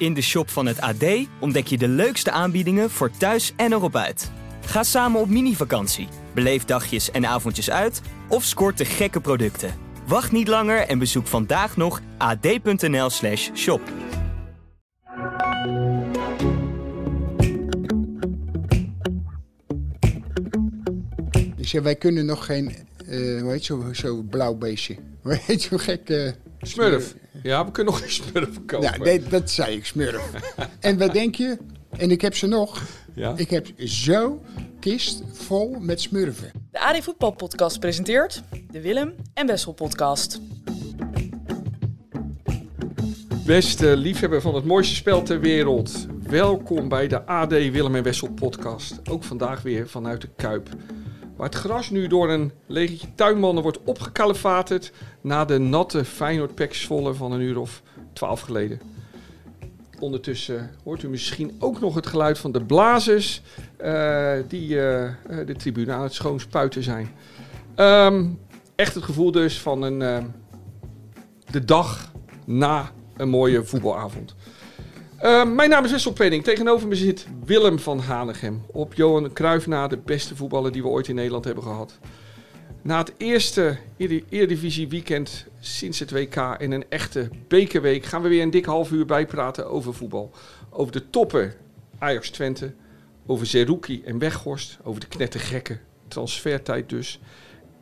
In de shop van het AD ontdek je de leukste aanbiedingen voor thuis en erop uit. Ga samen op mini-vakantie, beleef dagjes en avondjes uit of scoort de gekke producten. Wacht niet langer en bezoek vandaag nog ad.nl/slash shop. Ik zeg, wij kunnen nog geen, eh hoe heet zo, zo blauw beestje? Hoe heet zo gek? eh, Smurf. Ja, we kunnen nog geen smurf kopen. Ja, nee, dat zei ik, smurf. en wat denk je? En ik heb ze nog. Ja? Ik heb zo kist vol met smurfen. De AD Voetbal Podcast presenteert de Willem en Wessel Podcast. Beste liefhebber van het mooiste spel ter wereld. Welkom bij de AD Willem en Wessel podcast. Ook vandaag weer vanuit de Kuip. Waar het gras nu door een legertje tuinmannen wordt opgekalefaterd... na de natte Feyenoord Pek van een uur of twaalf geleden. Ondertussen hoort u misschien ook nog het geluid van de blazers... eh, die eh, eh, de tribune aan het schoonspuiten zijn. Ehm, echt het gevoel dus van een, de dag na een mooie voetbalavond. Uh, mijn naam is Wessel Penning. Tegenover me zit Willem van Hanegem. Op Johan Cruijff na de beste voetballer die we ooit in Nederland hebben gehad. Na het eerste Eredivisie weekend sinds het WK en een echte bekerweek gaan we weer een dik half uur bijpraten over voetbal. Over de toppen Ajax Twente, over Zerouki en Weghorst, over de knettergekke transfertijd dus.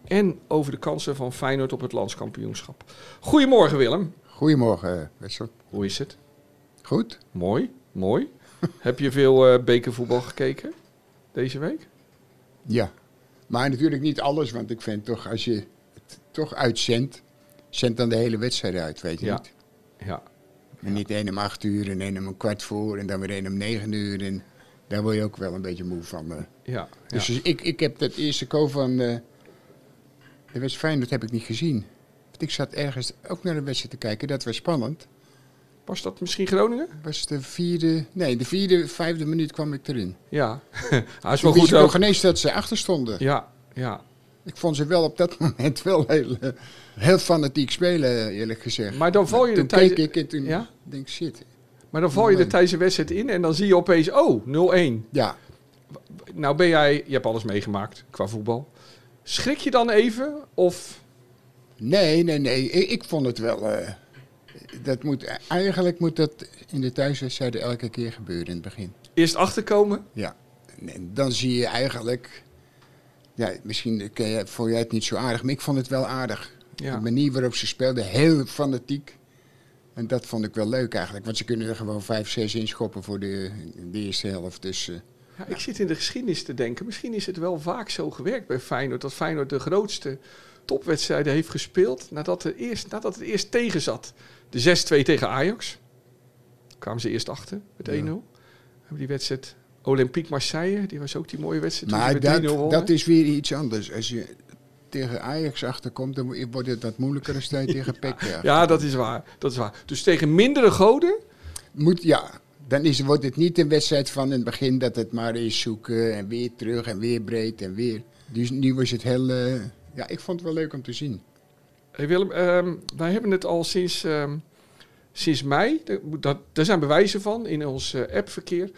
En over de kansen van Feyenoord op het landskampioenschap. Goedemorgen Willem. Goedemorgen, eh, Wessel. Hoe is het? Goed? Mooi, mooi. Heb je veel eh, bekervoetbal gekeken deze week? Ja. Maar natuurlijk niet alles, want ik vind toch, als je het toch uitzendt, zend dan de hele wedstrijd uit, weet je Ja. niet? Ja. En niet één om acht uur en één om een kwart voor en dan weer één om negen uur. En daar word je ook wel een beetje moe van. eh. Ja, ja. Dus ik, ik heb dat eerste ko van eh de wedstrijd Feyenoord heb ik niet gezien. Want ik zat ergens ook naar de wedstrijd te kijken, dat was spannend. Was dat misschien Groningen? was de vierde, nee, de vierde, vijfde minuut kwam ik erin. Ja. Hij is wel goed ik ineens dat ze achter stonden. Ja, ja. Ik vond ze wel op dat moment wel heel, eh, heel fanatiek spelen, eerlijk gezegd. Maar dan val je er tijdens... keek ik en toen Ja? denk ik, shit. Maar dan val je er Nee. tijdens de wedstrijd in en dan zie je opeens, oh, 0-1. Ja, Nou ben jij, je hebt alles meegemaakt qua voetbal. Schrik je dan even of... nee, nee, nee. Ik, ik vond het wel... eh, dat moet, eigenlijk moet dat in de thuiswedstrijden elke keer gebeuren in het begin. Eerst achterkomen? Ja. En dan zie je eigenlijk... Ja, misschien ken je, vond jij het niet zo aardig, maar ik vond het wel aardig. Ja. De manier waarop ze speelden, heel fanatiek. En dat vond ik wel leuk eigenlijk. Want ze kunnen er gewoon 5, 6 inschoppen voor de, de eerste helft. Dus eh, Ja, ik zit in de geschiedenis te denken. Misschien is het wel vaak zo gewerkt bij Feyenoord. Dat Feyenoord de grootste topwedstrijden heeft gespeeld. Nadat, er eerst, nadat het eerst tegen zat. De 6-2 tegen Ajax. Kwamen ze eerst achter met 1-0. Ja. Hebben die wedstrijd Olympique Marseille. Die was ook die mooie wedstrijd. maar ze met 3-0 dat, dat is weer iets anders. Als je tegen Ajax achterkomt, dan wordt het wat moeilijker dan je tegen PEC. Ja. Ja, dat is waar. Dat is waar. Dus tegen mindere goden. Moet, ja, dan is, wordt het niet een wedstrijd van in het begin dat het maar is zoeken en weer terug en weer breed en weer. Dus nu was het heel... eh, ja, ik vond het wel leuk om te zien. Hey Willem, ehm, wij hebben het al sinds, ehm, sinds mei. Dat, daar zijn bewijzen van in ons eh, appverkeer.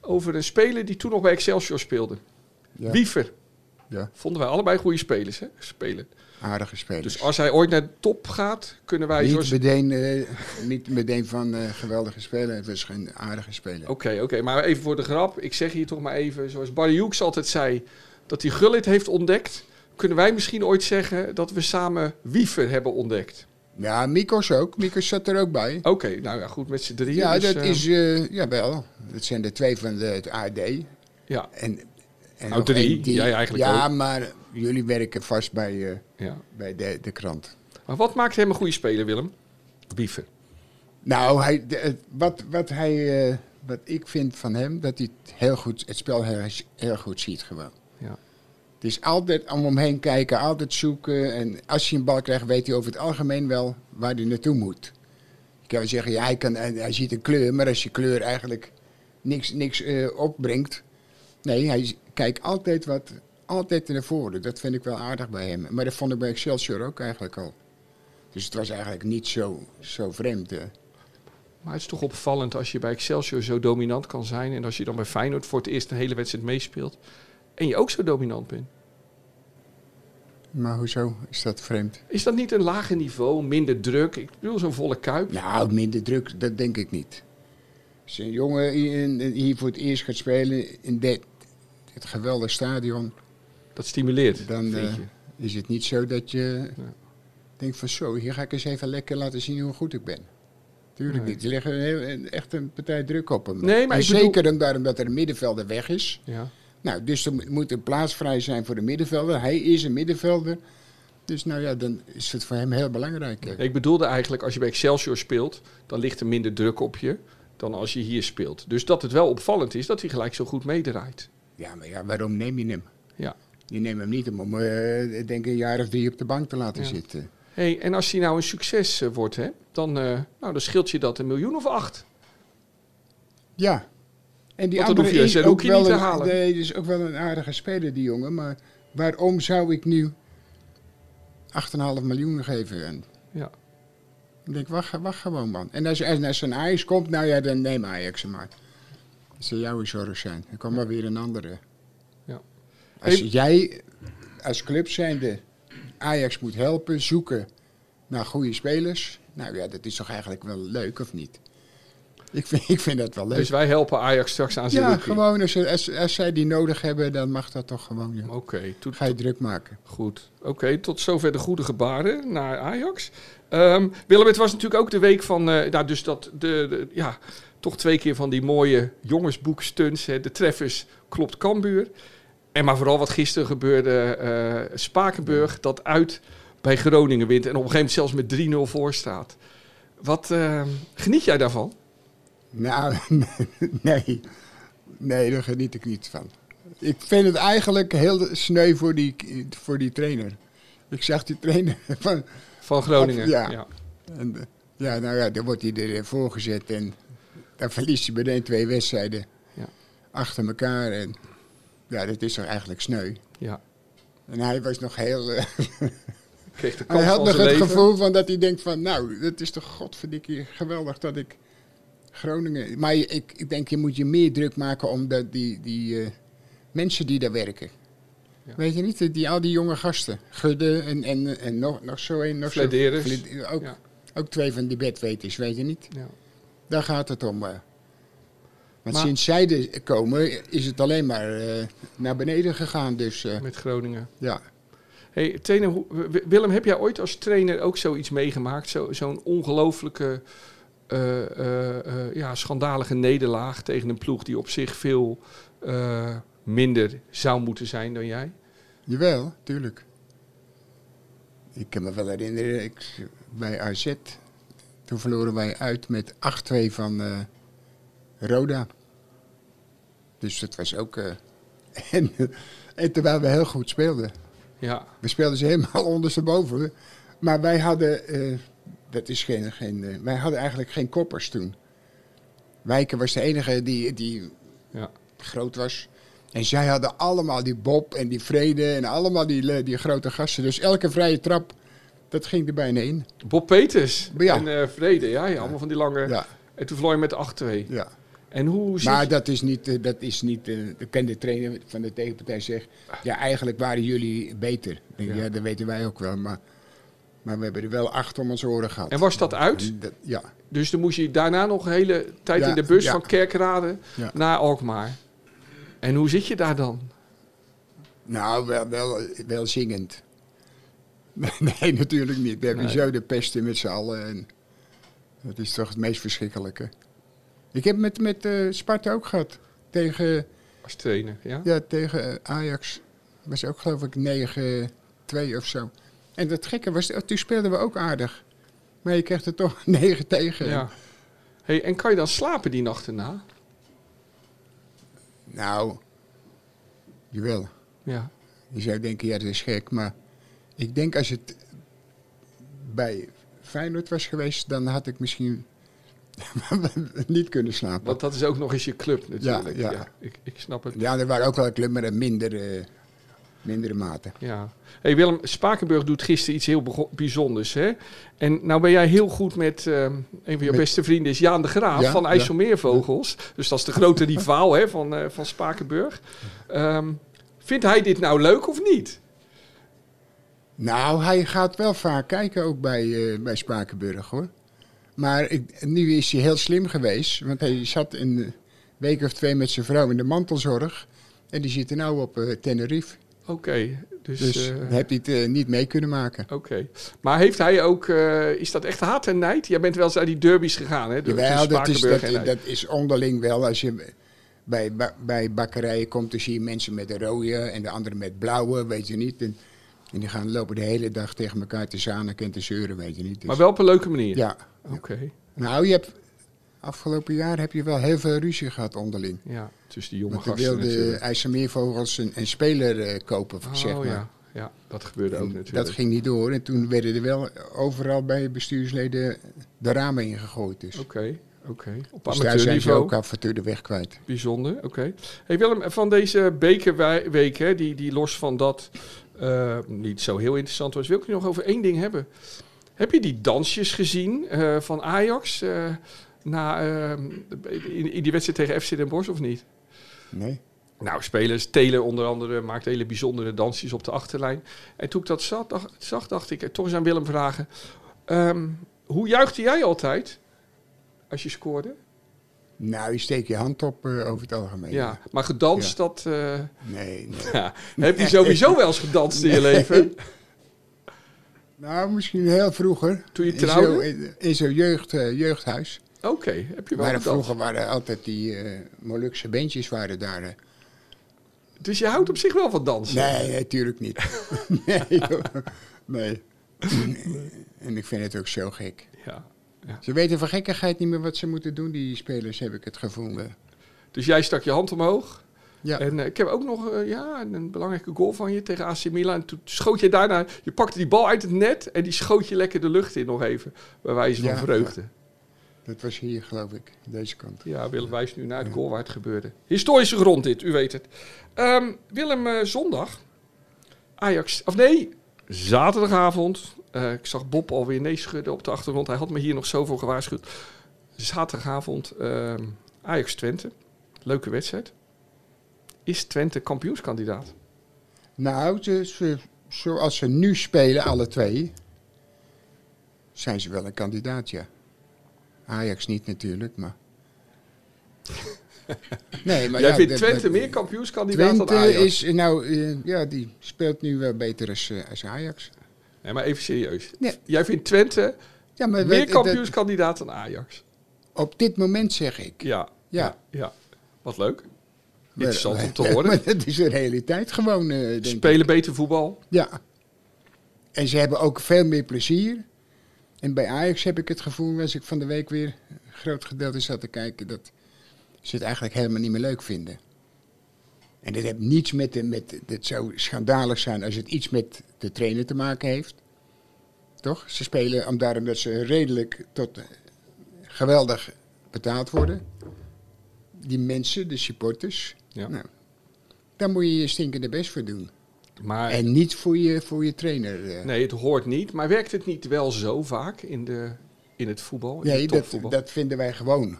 Over een speler die toen nog bij Excelsior speelde. Ja, Wiever. ja Vonden wij allebei goede spelers, hè? Spelen. aardige spelers. Dus als hij ooit naar de top gaat, kunnen wij... niet, zoals- meteen, eh, niet meteen van eh, geweldige speler, het was geen aardige speler. Oké, oké. Maar even voor de grap. Ik zeg hier toch maar even, zoals Barry Hoeks altijd zei... dat hij Gullit heeft ontdekt. Kunnen wij misschien ooit zeggen dat we samen Wiever hebben ontdekt? Ja, Mikos ook. Mikos zat er ook bij. Oké, nou ja, goed, met z'n drieën. Ja, dus, dat eh, is, eh ja wel. Dat zijn de twee van de, het AD. Ja, En, en Nou, nog drie. die- Jij eigenlijk Ja, ook. maar jullie werken vast bij, eh, ja. bij de, de krant. Maar wat maakt hem een goede speler, Willem? Wiever. Nou, hij, de- wat, wat, hij, eh, wat ik vind van hem, dat hij het, heel goed, het spel heel, heel goed ziet gewoon. Ja. Is altijd om hem heen kijken, altijd zoeken. En als hij een bal krijgt, weet hij over het algemeen wel waar hij naartoe moet. Je kan zeggen, ja, hij, kan, hij, ziet een kleur, maar als je kleur eigenlijk niks, niks eh, opbrengt. Nee, hij kijkt altijd, wat, altijd naar voren. Dat vind ik wel aardig bij hem. Maar dat vond ik bij Excelsior ook eigenlijk al. Dus het was eigenlijk niet zo, zo vreemd. eh. Maar het is toch opvallend als je bij Excelsior zo dominant kan zijn. En als je dan bij Feyenoord voor het eerst een hele wedstrijd meespeelt. En je ook zo dominant bent. Maar hoezo is dat vreemd? Is dat niet een lager niveau, minder druk? Ik bedoel, zo'n volle kuip. Nou, minder druk, dat denk ik niet. Als een jongen hier voor het eerst gaat spelen in dit, dit geweldige stadion, Dat stimuleert, dan eh, is het niet zo dat je denkt van zo, hier ga ik eens even lekker laten zien hoe goed ik ben. Tuurlijk Nee. niet. Heel- een- echt een partij druk op hem. Nee, maar en ik bedoel- zeker dan daarom dat er een middenvelder weg is. Ja. Nou, dus er moet een plaats vrij zijn voor de middenvelder. Hij is een middenvelder. Dus nou ja, dan is het voor hem heel belangrijk. Ik bedoelde eigenlijk, als je bij Excelsior speelt, dan ligt er minder druk op je dan als je hier speelt. Dus dat het wel opvallend is dat hij gelijk zo goed meedraait. Ja, maar ja, waarom neem je hem? Ja. Je neemt hem niet om ik denk een jaar of drie op de bank te laten Ja. zitten. Hey, en als hij nou een succes eh, wordt, hè, dan, eh, nou, dan scheelt je dat een miljoen of acht. Ja. En die andere is ook wel niet te een, halen. Nee, is ook wel een aardige speler, die jongen. Maar waarom zou ik nu 8,5 miljoen geven? En Ja. ik denk, wacht, wacht gewoon, man. En als, als, als een Ajax komt, nou ja, dan neem Ajax hem maar. Dat zou jouw zorg zijn. Dan komt maar weer een andere. Ja. Als Hey- jij als club zijnde Ajax moet helpen, zoeken naar goede spelers. Nou ja, dat is toch eigenlijk wel leuk, of niet? Ik vind, ik vind dat wel leuk. Dus wij helpen Ajax straks aan zijn ja, rookie. gewoon als, als, als zij die nodig hebben, dan mag dat toch gewoon. Ja. Oké, Ga je druk maken. Goed, oké, tot zover de goede gebaren naar Ajax. Ehm, Willem, het was natuurlijk ook de week van, nou, dus dat, de, de- ja, toch twee keer van die mooie jongensboekstunts, hè, de treffers klopt Cambuur. En maar vooral wat gisteren gebeurde, eh, Spakenburg, dat uit bij Groningen wint en op een gegeven moment zelfs met 3-0 voor staat. Wat eh, geniet jij daarvan? Nou, nee. Nee, daar geniet ik niet van. Ik vind het eigenlijk heel sneu voor die, voor die trainer. Ik zag die trainer van... Van Groningen. Ja. ja. En, ja, nou ja, dan wordt hij ervoor gezet en dan verliest hij meteen twee wedstrijden Ja. achter elkaar. En ja, dat is toch eigenlijk sneu. ja. En hij was nog heel... Kreeg de kans hij had nog het leven. gevoel van dat hij denkt van... Nou, het is toch godverdikkie geweldig dat ik Groningen... Maar ik, ik denk, je moet je meer druk maken om de, die, die eh, mensen die daar werken. Ja. Weet je niet, die, al die jonge gasten. Gudde en, en, en nog, nog zo een. Nog zo, Flederis. Fled- ook, Ja. ook twee van die bedweters, weet je niet. Ja. Daar gaat het om. eh. Want Maar- sinds zij er komen, is het alleen maar eh, naar beneden gegaan. Dus Met Groningen. ja. Hey, trainer, Willem, heb jij ooit als trainer ook zoiets meegemaakt? Zo, zo'n ongelooflijke, ja, schandalige nederlaag tegen een ploeg die op zich veel eh, minder zou moeten zijn dan jij? Jawel, tuurlijk. Ik kan me wel herinneren, ik, bij AZ, toen verloren wij uit met 8-2 van eh, Roda. Dus dat was ook... eh, en, en terwijl we heel goed speelden. Ja, We speelden ze helemaal ondersteboven. Maar wij hadden, eh, dat is geen, geen, eh, wij hadden eigenlijk geen koppers toen. Wijken was de enige die, die ja. groot was. En zij hadden allemaal die Bob en die Vrede en allemaal die, le- die grote gasten. Dus elke vrije trap, dat ging er bijna in. Bob Peters Ja. en eh, Vrede, ja, ja, allemaal van die lange... Ja, En toen verloor je met 8-2. ja. En hoe Maar je- dat is niet, eh, dat is niet, eh, de kan de trainer van de tegenpartij zegt, ja eigenlijk waren jullie beter. Denk, ja. dat weten wij ook wel, maar, maar we hebben er wel acht om ons oren gehad. En was dat uit? Dat- ja, Dus dan moest je daarna nog een hele tijd Ja, in de bus ja. van Kerkrade Ja. naar Alkmaar. En hoe zit je daar dan? nou wel, wel, wel zingend. nee, natuurlijk niet. We hebben Nee. zo de pesten met z'n allen en dat is toch het meest verschrikkelijke. Ik heb met, met eh, Sparta ook gehad. Tegen, Als trainer, ja? ja, tegen eh, Ajax. was ook geloof ik 9-2 of zo. En dat gekke was, oh, toen speelden we ook aardig. Maar je kreeg er toch 9 tegen. Ja. Hey, en kan je dan slapen die nacht erna? Nou, jawel. Ja. Je zou denken, ja, dat is gek. Maar ik denk als het bij Feyenoord was geweest, dan had ik misschien niet kunnen slapen. Want dat is ook nog eens je club natuurlijk. Ja, Ja, ja. ik, ik snap het. Ja, er waren ook wel clubs met een minder, eh, mindere mate. Ja. Hey Willem, Spakenburg doet gisteren iets heel bijzonders. Hè? En nou ben jij heel goed met eh, een van je beste vrienden is Jaan de Graaf Ja, van ja. IJsselmeervogels. Dus dat is de grote rivaal hè, van, eh, van Spakenburg. Ehm, vindt hij dit nou leuk of niet? Nou, hij gaat wel vaak kijken ook bij, eh, bij Spakenburg hoor. Maar ik, nu is hij heel slim geweest. Want hij zat een week of twee met zijn vrouw in de mantelzorg. En die zitten nou op Tenerife. Oké, dus... Dus dan heb hij het eh, niet mee kunnen maken. Oké. Maar heeft hij ook... eh, is dat echt haat en nijd? Jij bent wel eens uit die derbies gegaan, hè? Jawel, dat is, dat, is onderling wel. Als je bij, bij bakkerijen komt, dan zie je mensen met een rode en de anderen met blauwe, weet je niet. En, en die gaan lopen de hele dag tegen elkaar te zanen en te zeuren, weet je niet. Dus- Maar wel op een leuke manier? Ja. Oké, Nou, je hebt, afgelopen jaar heb je wel heel veel ruzie gehad onderling. ja. Tussen die jonge Want gasten wilde natuurlijk. IJsselmeervogels een, een speler eh, kopen, Oh zeg maar. ja, ja, dat gebeurde ook natuurlijk. dat ging niet door. En toen werden er wel overal bij bestuursleden de ramen ingegooid. Dus, Oké, oké. Op dus daar zijn ze ook af en toe de weg kwijt. Bijzonder, oké. Hey Willem, van deze bekerweek, hè, die, die los van dat eh, niet zo heel interessant was, wil ik je nog over één ding hebben. Heb je die dansjes gezien eh, van Ajax na, eh, in, in die wedstrijd tegen FC Den Bosch of niet? Nee? Nou, spelers, Taylor onder andere, maakt hele bijzondere dansjes op de achterlijn. En toen ik dat zag, dacht, zag, dacht ik eh, toch eens aan Willem vragen. ehm, hoe juichte jij altijd als je scoorde? Nou, je steekt je hand op eh, over het algemeen. Ja, maar gedanst, dat... eh, Nee, nee. ja. Heb je sowieso wel eens gedanst in je leven? Nou, misschien heel vroeger. Toen je trouwde? In, zo'n jeugd, eh, jeugdhuis. Oké, heb je wel Waren, vroeger waren altijd die eh Molukse bandjes waren daar. eh. Dus je houdt op zich wel van dansen? Nee, natuurlijk niet. nee, nee. En ik vind het ook zo gek. Ja. Ze weten van gekkigheid niet meer wat ze moeten doen, die spelers, heb ik het gevonden. Dus jij stak je hand omhoog. Ja, En eh, ik heb ook nog eh, ja, een belangrijke goal van je tegen AC Milan. En toen schoot je daarna... Je pakte die bal uit het net en die schoot je lekker de lucht in nog even. Bij wijze van Ja, vreugde. Dat was hier, geloof ik, deze kant. Ja, Willem wijst nu naar het goal waar het gebeurde. Historische grond dit, u weet het. Ehm, Willem, eh, zondag. Ajax, of nee, zaterdagavond. Eh, ik zag Bob alweer nee schudden op de achtergrond. Hij had me hier nog zo voor gewaarschuwd. Zaterdagavond ehm, Ajax Twente. Leuke wedstrijd. Is Twente kampioenskandidaat? Nou, ze- zoals ze nu spelen, alle twee, zijn ze wel een kandidaat, ja. Ajax niet natuurlijk, maar... Nee, maar Jij ja, vindt Twente dat- meer kampioenskandidaat dan Twente Ajax? is, nou, eh, ja, die speelt nu wel beter als, eh, als Ajax. Nee, maar even serieus. Nee. Jij vindt Twente Ja, maar meer dat- dat- kampioenskandidaat dan Ajax? op dit moment zeg ik. Ja. Ja. ja. Wat leuk. Maar- Interessant om te horen. Maar dat is de realiteit gewoon, denk ik. Spelen beter voetbal. Ja. En ze hebben ook veel meer plezier. En bij Ajax heb ik het gevoel, als ik van de week weer een groot gedeelte zat te kijken, dat ze het eigenlijk helemaal niet meer leuk vinden. En dat heeft niets met, de, met het zou schandalig zijn als het iets met de trainer te maken heeft. Toch? Ze spelen om daarom dat ze redelijk tot eh, geweldig betaald worden. Die mensen, de supporters. Ja. Nou, daar moet je je stinkende best voor doen. Maar En niet voor je, voor je trainer. eh. nee, het hoort niet. Maar werkt het niet wel zo vaak in, de, in het voetbal? In Nee, dat, dat vinden wij gewoon.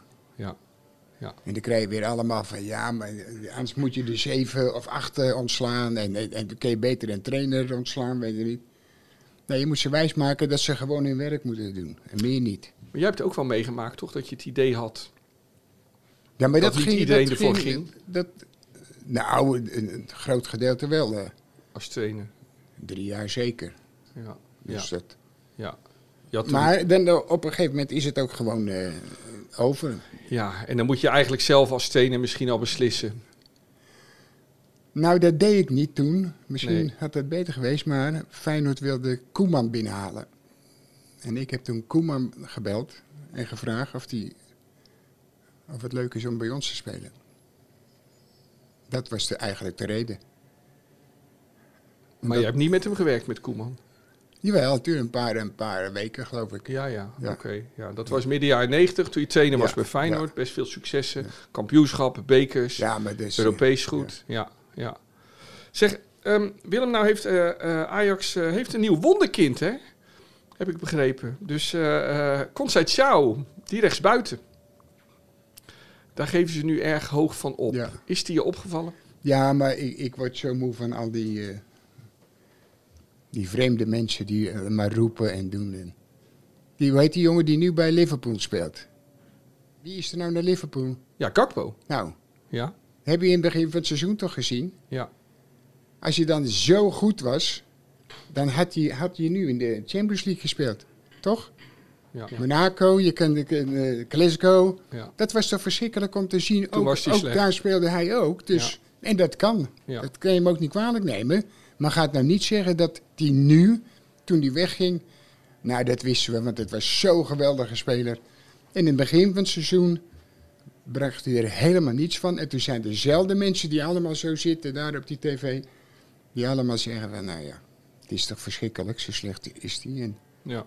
Ja. En dan krijg je weer allemaal van ja, maar eh, anders moet je de zeven of acht ontslaan. En, en, en dan kun je beter een trainer ontslaan, weet je niet. Nee, je moet ze wijsmaken dat ze gewoon hun werk moeten doen. En meer niet. Maar jij hebt ook wel meegemaakt, toch? Dat je het idee had. Ja, maar Dat niet iedereen ervoor ging? Dat, nou, een, een groot gedeelte wel. Als trainer. drie jaar zeker. Ja. Dus ja. dat, ja. Maar dan, eh, op een gegeven moment is het ook gewoon eh, over. ja. En dan moet je eigenlijk zelf als trainer misschien al beslissen. Nou, dat deed ik niet toen. Misschien Nee. had dat beter geweest, maar Feyenoord wilde Koeman binnenhalen. En ik heb toen Koeman gebeld en gevraagd of, die, of het leuk is om bij ons te spelen. Dat was de, eigenlijk de reden. Maar Dat- je hebt niet met hem gewerkt, met Koeman. Jawel, natuurlijk een paar, een paar weken geloof ik. Ja, ja. Ja. Oké. Ja, dat was midden jaren 90, toen je trainer was bij Feyenoord. Best veel successen. Kampioenschappen, bekers. Ja, maar dus, Europees goed. Ja, ja. Zeg, Ehm, Willem, nou heeft eh, eh, Ajax heeft een nieuw wonderkind, hè? Heb ik begrepen. Dus uh, Conceição, die rechtsbuiten. Daar geven ze nu erg hoog van op. Is die je opgevallen? Ja, maar ik, ik word zo moe van al die, die vreemde mensen die eh, maar roepen en doen. En die, hoe heet die jongen die nu bij Liverpool speelt? Wie is er nou naar Liverpool? Ja, Gakpo. Nou, Ja, heb je in het begin van het seizoen toch gezien? ja. Als je dan zo goed was, dan had je, had je nu in de Champions League gespeeld. Toch? ja. Monaco, je kende uh, Glasgow. ja. Dat was toch verschrikkelijk om te zien. Toen ook ook daar speelde hij ook. Dus, En dat kan. Ja. Dat kan je hem ook niet kwalijk nemen. Maar gaat nou niet zeggen dat hij nu, toen hij wegging... Nou, dat wisten we, want het was zo'n geweldige speler. En in het begin van het seizoen bracht hij er helemaal niets van. En toen zijn dezelfde mensen die allemaal zo zitten daar op die tv... die allemaal zeggen van, nou ja, het is toch verschrikkelijk, zo slecht is hij. En ja.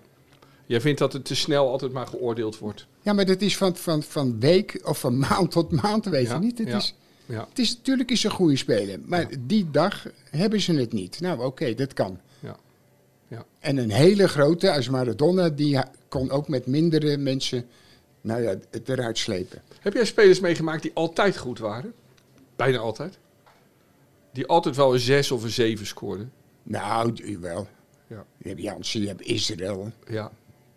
Jij vindt dat het te snel altijd maar geoordeeld wordt. Ja, maar dat is van, van, van week of van maand tot maand, weet Ja, je niet. Het, ja. is, Ja, het is natuurlijk is een goede speler, maar die dag hebben ze het niet. Nou, oké, dat kan. ja. Ja. En een hele grote, als Maradona, die kon ook met mindere mensen nou ja, het eruit slepen. Heb jij spelers meegemaakt die altijd goed waren? Bijna altijd. Die altijd wel een 6 of een 7 scoorden. Nou, wel. Ja. Je hebt Jansen, je hebt Israël, Ja.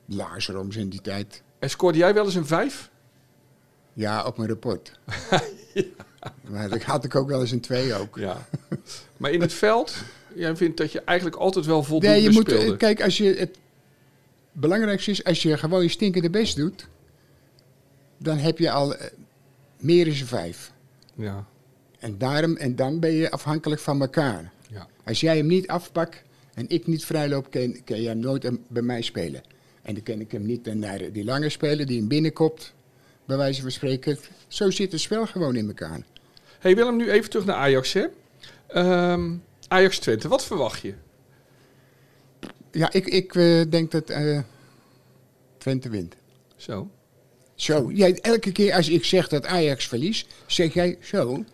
Lazaroms in die tijd. En scoorde jij wel eens een 5? Ja, op mijn rapport. Maar dat had ik ook wel eens een twee ook. Ja. maar in het veld, jij vindt dat je eigenlijk altijd wel voldoende Nee, je moet, eh, kijk, als je het belangrijkste is, als je gewoon je stinkende best doet, dan heb je al eh, meer dan een vijf. Ja. En, daarom, en dan ben je afhankelijk van elkaar. Ja. Als jij hem niet afpakt en ik niet vrijloop, kan, kan jij hem nooit bij mij spelen. En dan kan ik hem niet naar die lange speler die hem binnenkopt, bij wijze van spreken. Zo zit het spel gewoon in elkaar. Hey Willem, nu even terug naar Ajax, hè? Ehm, Ajax Twente, wat verwacht je? Ja, ik, ik eh, denk dat eh, Twente wint. Zo. Zo, jij, elke keer als ik zeg dat Ajax verliest, zeg jij zo. Nou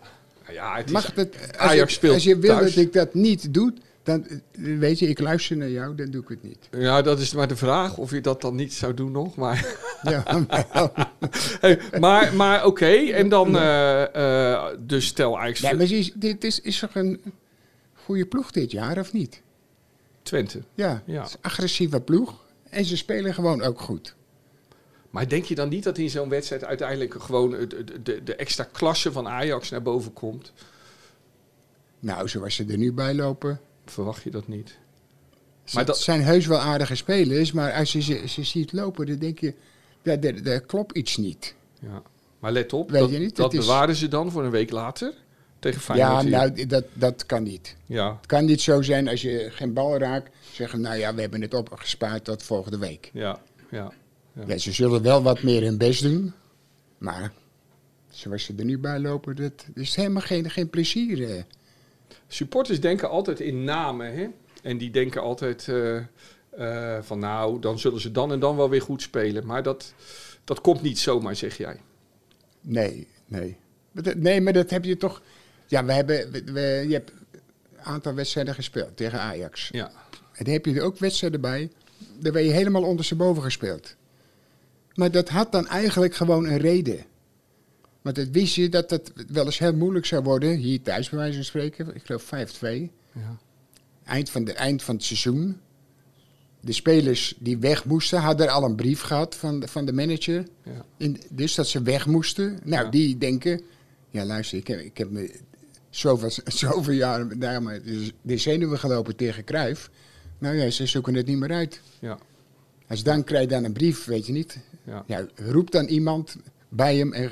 ja, het is, Mag dat, als, Ajax je, speelt als je wil thuis. dat ik dat niet doe, dan weet je, ik luister naar jou, dan doe ik het niet. Ja, dat is maar de vraag of je dat dan niet zou doen nog. Maar, Ja, maar, hey, maar, maar oké, en dan eh, dus stel Ajax nee, maar is, dit is, is toch een goede ploeg dit jaar, of niet? Twente. Ja, Ja. het is een agressieve ploeg en ze spelen gewoon ook goed. Maar denk je dan niet dat in zo'n wedstrijd uiteindelijk gewoon het- de, de extra klasse van Ajax naar boven komt? Nou, zoals ze er nu bij lopen. Verwacht je dat niet? Maar Maar dat zijn heus wel aardige spelers, maar als je ze, ze ziet lopen, dan denk je, er, er klopt iets niet. Ja. Maar let op, Weet dat, je niet, dat is- bewaren ze dan voor een week later tegen Feyenoord. Ja, hier. nou, dat, dat kan niet. ja, Het kan niet zo zijn als je geen bal raakt, zeggen, nou ja, we hebben het opgespaard tot volgende week. ja, ja. Ja. Ja, ze zullen wel wat meer hun best doen, maar zoals ze er nu bij lopen, dat is helemaal geen, geen plezier. Supporters denken altijd in namen, hè? En die denken altijd eh, eh, van nou, dan zullen ze dan en dan wel weer goed spelen. Maar dat, dat komt niet zomaar, zeg jij. Nee, nee. Nee, maar dat heb je toch... Ja, we hebben, we, we- je hebt een aantal wedstrijden gespeeld tegen Ajax. Ja, En dan heb je er ook wedstrijden bij, daar ben je helemaal ondersteboven gespeeld. Maar dat had dan eigenlijk gewoon een reden. Want dat wist je dat het wel eens heel moeilijk zou worden, hier thuis bij wijze van spreken. Ik geloof 5-2. ja, Eind van, de, eind van het seizoen. De spelers die weg moesten, hadden al een brief gehad van, de- van de manager. ja. In, dus dat ze weg moesten. Nou, Ja. die denken... Ja, luister, ik heb, ik heb me zoveel, zoveel jaren daar maar de, zenuwen gelopen tegen Cruijff. Nou ja, ze zoeken het niet meer uit. ja, Als dan krijg je dan een brief, weet je niet. ja. Ja, roep dan iemand bij hem en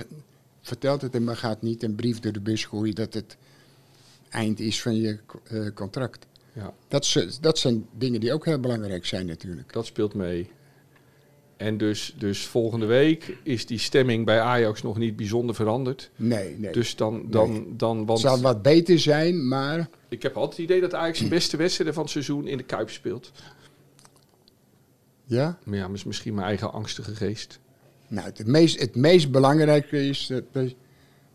vertelt het hem, maar gaat niet een brief door de bus gooien dat het eind is van je eh, contract. ja. Dat, dat zijn dingen die ook heel belangrijk zijn natuurlijk. Dat speelt mee. En dus, dus volgende week is die stemming bij Ajax nog niet bijzonder veranderd. Nee, nee. Dus dan, dan, Nee. dan het want zal wat beter zijn, maar ik heb altijd het idee dat Ajax de beste wedstrijden van het seizoen in de Kuip speelt. ja. Maar ja, misschien mijn eigen angstige geest. Nou, het meest, het meest belangrijke is dat,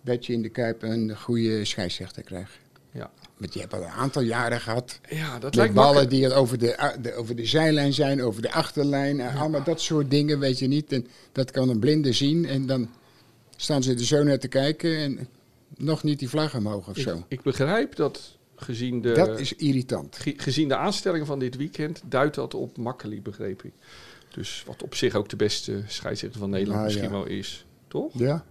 dat je in de Kuip een goede scheidsrechter krijgt. Ja. Want die hebben al een aantal jaren gehad. Ja, dat Met lijkt ballen makkelijk. die over de, over de zijlijn zijn, over de achterlijn. en Allemaal dat soort dingen, weet je niet. En dat kan een blinde zien. En dan staan ze er zo naar te kijken en nog niet die vlag omhoog of Ik, zo. ik begrijp dat gezien de, Dat is irritant. ge- gezien de aanstellingen van dit weekend duidt dat op Makkeli, begreep ik. Dus wat op zich ook de beste scheidsrechter van Nederland Ah, misschien ja. wel is. Toch? Ja?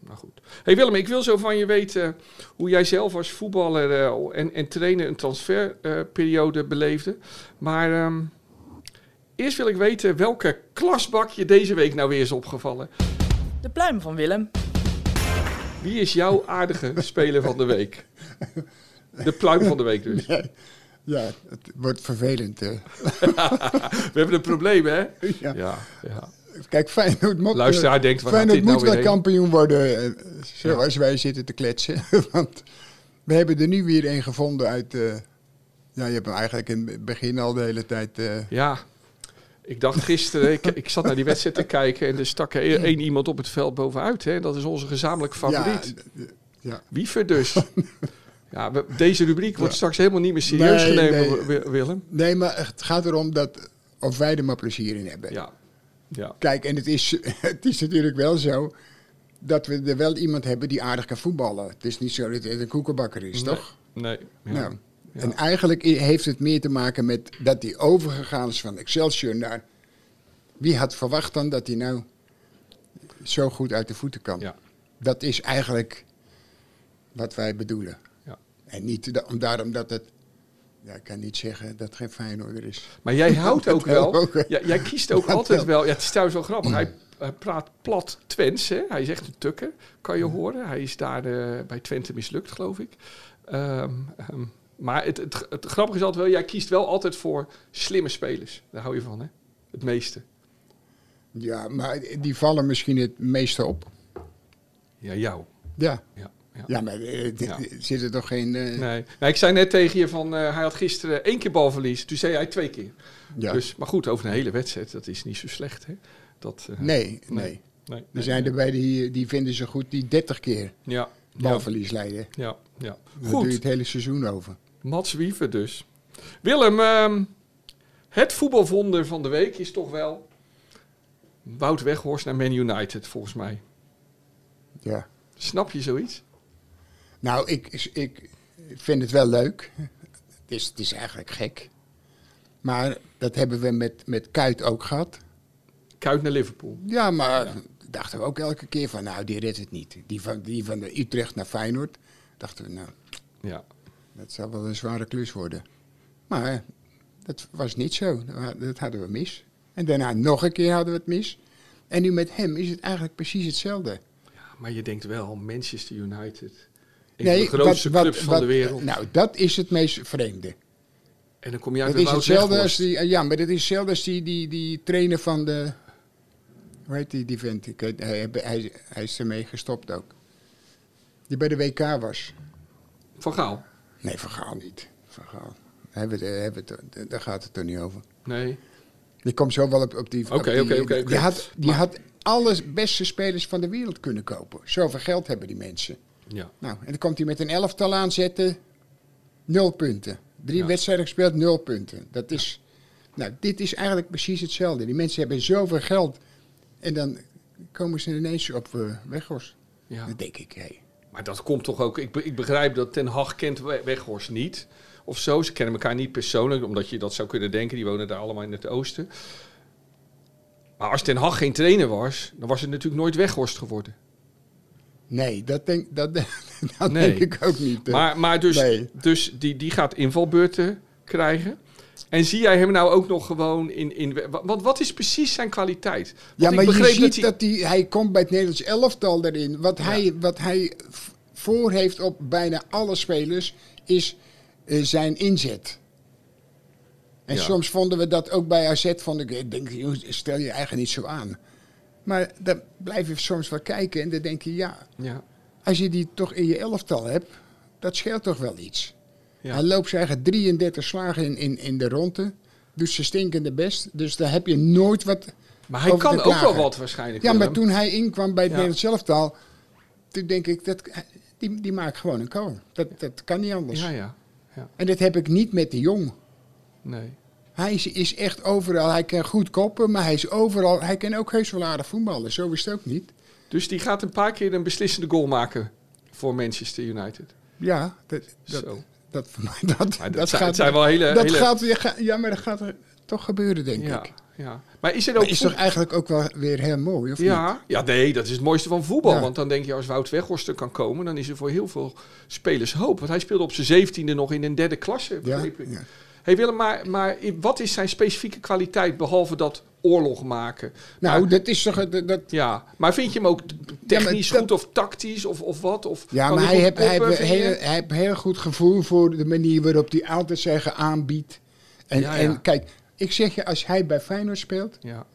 Nou goed. Hey Willem, ik wil zo van je weten hoe jij zelf als voetballer eh, en, en trainer een transferperiode beleefde. Maar ehm, eerst wil ik weten welke klasbak je deze week nou weer is opgevallen. De pluim van Willem. Wie is jouw aardige speler van de week? De pluim van de week dus. Ja, het wordt vervelend. eh. We hebben een probleem, hè? Ja. Ja, ja. Kijk, Feyenoord moet, Luisteraar denkt, Feyenoord nou moet weer wel heen? kampioen worden, eh, zoals wij zitten te kletsen. Want we hebben er nu weer een gevonden uit... eh, ja, je hebt hem eigenlijk in het begin al de hele tijd... eh, Ja, ik dacht gisteren, ik, ik zat naar die wedstrijd te kijken en er stak er één iemand op het veld bovenuit. Hè? Dat is onze gezamenlijke favoriet. Ja, ja. Wiever dus. Ja, we- deze rubriek wordt straks helemaal niet meer serieus Nee, genomen, nee. Wi- Willem. Nee, maar het gaat erom dat of wij er maar plezier in hebben. Ja, ja. Kijk, en het is, het is natuurlijk wel zo dat we er wel iemand hebben die aardig kan voetballen. Het is niet zo dat het een koekenbakker is, Nee. toch? Nee. Ja. Nou, Ja. En eigenlijk heeft het meer te maken met dat hij overgegaan is van Excelsior naar... Wie had verwacht dan dat hij nou zo goed uit de voeten kan? Ja. Dat is eigenlijk wat wij bedoelen. En niet da- om, daarom dat het... Ja, ik kan niet zeggen dat het geen Feyenoorder is. Maar jij houdt ook wel. ook? Ja, jij kiest ook Dat altijd wel. wel. Ja, het is trouwens wel grappig. Hij, hij praat plat Twents. Hè? Hij is echt een tukker, kan je horen. Hij is daar eh, bij Twente mislukt, geloof ik. Ehm, ehm, maar het, het, het grappige is altijd wel, jij kiest wel altijd voor slimme spelers. Daar hou je van, hè? Het meeste. Ja, maar die vallen misschien het meeste op. Ja, jou. Ja, Ja, ja. ja maar eh, d- Ja. zit er toch geen... eh, Nee. Nou, ik zei net tegen je van, eh, hij had gisteren één keer balverlies. Toen zei hij twee keer. ja. Dus, maar goed, over een hele wedstrijd, dat is niet zo slecht, hè? Dat, nee, nee, nee. nee, Er zijn nee. erbij die, die vinden ze goed die 30 keer Ja, balverlies leiden. ja, ja. Dan doe je Goed, het hele seizoen over. Mats Wiever dus. Willem, ehm, het voetbalwonder van de week is toch wel Wout Weghorst naar Man United, volgens mij. Ja. Snap je zoiets? Nou, ik, ik vind het wel leuk. Het is, het is eigenlijk gek. Maar dat hebben we met, met Kuit ook gehad. Kuit naar Liverpool. Ja, maar dachten we ook elke keer van, nou, die redt het niet. Die van, die van de Utrecht naar Feyenoord, dachten we, nou, Ja. dat zal wel een zware klus worden. Maar dat was niet zo. Dat hadden we mis. En daarna nog een keer hadden we het mis. En nu met hem is het eigenlijk precies hetzelfde. Maar je denkt wel, Manchester United. Nee, de grootste wat- wat- clubs van wat- de wereld. Nou, dat is het meest vreemde. en dan kom je uit Dat is hetzelfde als die, ja, maar dat is hetzelfde als die, die, die trainer van de, hoe heet die, die vent? Ik weet, hij, hij, hij is ermee gestopt ook. Die bij de WK was. Van Gaal. Nee, Van Gaal niet. Van Gaal. Hebben we het- hebben het- daar gaat het toch niet over. Nee. Die komt zo wel op, op die... Oké, oké, oké. Die had, die Maar- had alle beste spelers van de wereld kunnen kopen. Zoveel geld hebben die mensen. Ja. Nou, en dan komt hij met een elftal aanzetten, nul punten. Drie Ja. wedstrijden gespeeld, nul punten. Dat is, nou, dit is eigenlijk precies hetzelfde. Die mensen hebben zoveel geld en dan komen ze ineens op uh, Weghorst. ja. Dan denk ik, hé, Maar dat komt toch ook... Ik, be- ik begrijp dat Ten Hag kent We- Weghorst niet. Of zo. Ze kennen elkaar niet persoonlijk. Omdat je dat zou kunnen denken. Die wonen daar allemaal in het oosten. Maar als Ten Hag geen trainer was... Dan was het natuurlijk nooit Weghorst geworden. Nee, dat denk, dat, dat Nee. denk ik ook niet. eh. Maar, maar dus, Nee. dus die, die gaat invalbeurten krijgen. En zie jij hem nou ook nog gewoon in... in want wat is precies zijn kwaliteit? Want ja, ik maar je begreep ziet hij- dat hij, hij komt bij het Nederlands elftal erin. Wat hij, wat hij voor heeft op bijna alle spelers is eh, zijn inzet. En Ja. soms vonden we dat ook bij AZ. Vond ik, ik denk, stel je eigenlijk niet zo aan. Maar dan blijf je soms wel kijken en dan denk je, ja, Ja, als je die toch in je elftal hebt, dat scheelt toch wel iets. Ja. Hij loopt zijn eigen 33 slagen in, in, in de ronde. Doet ze stinkende best. Dus daar heb je nooit wat maar hij kan ook wel wat waarschijnlijk. Ja, maar toen hij inkwam bij het Ja. Nederlands elftal, toen denk ik, dat, die, die maakt gewoon een goal. Dat, dat kan niet anders. Ja, ja. En dat heb ik niet met de jong. Nee. Hij is, is echt overal. Hij kan goed koppen, maar hij is overal. Hij kan ook heus wel aardig voetballen. Zo is het ook niet. Dus die gaat een paar keer een beslissende goal maken voor Manchester United. Ja, dat, dat, Zo. dat, dat, Maar dat, dat zijn, gaat, het zijn wel hele... dat hele gaat, ja, ja, maar dat gaat er toch gebeuren, denk ja, ik. ja. Maar is er ook... Maar is toch eigenlijk ook wel weer heel mooi, of niet? ja, ja, nee, dat is het mooiste van voetbal. Ja. Want dan denk je, als Wout Weghorst er kan komen... dan is er voor heel veel spelers hoop. Want hij speelde op zijn zeventiende nog in een derde klasse, Ja, ik. Hey Willem, maar, maar wat is zijn specifieke kwaliteit... behalve dat oorlog maken? Nou, Maar- dat is toch... Dat, ja, maar vind je hem ook technisch goed of tactisch of, of wat? Of ja, maar hij heeft, hij, heel, hij heeft heel goed gevoel voor de manier waarop hij altijd zeggen aanbiedt. En, Ja, ja. en kijk, ik zeg je, als hij bij Feyenoord speelt, Ja,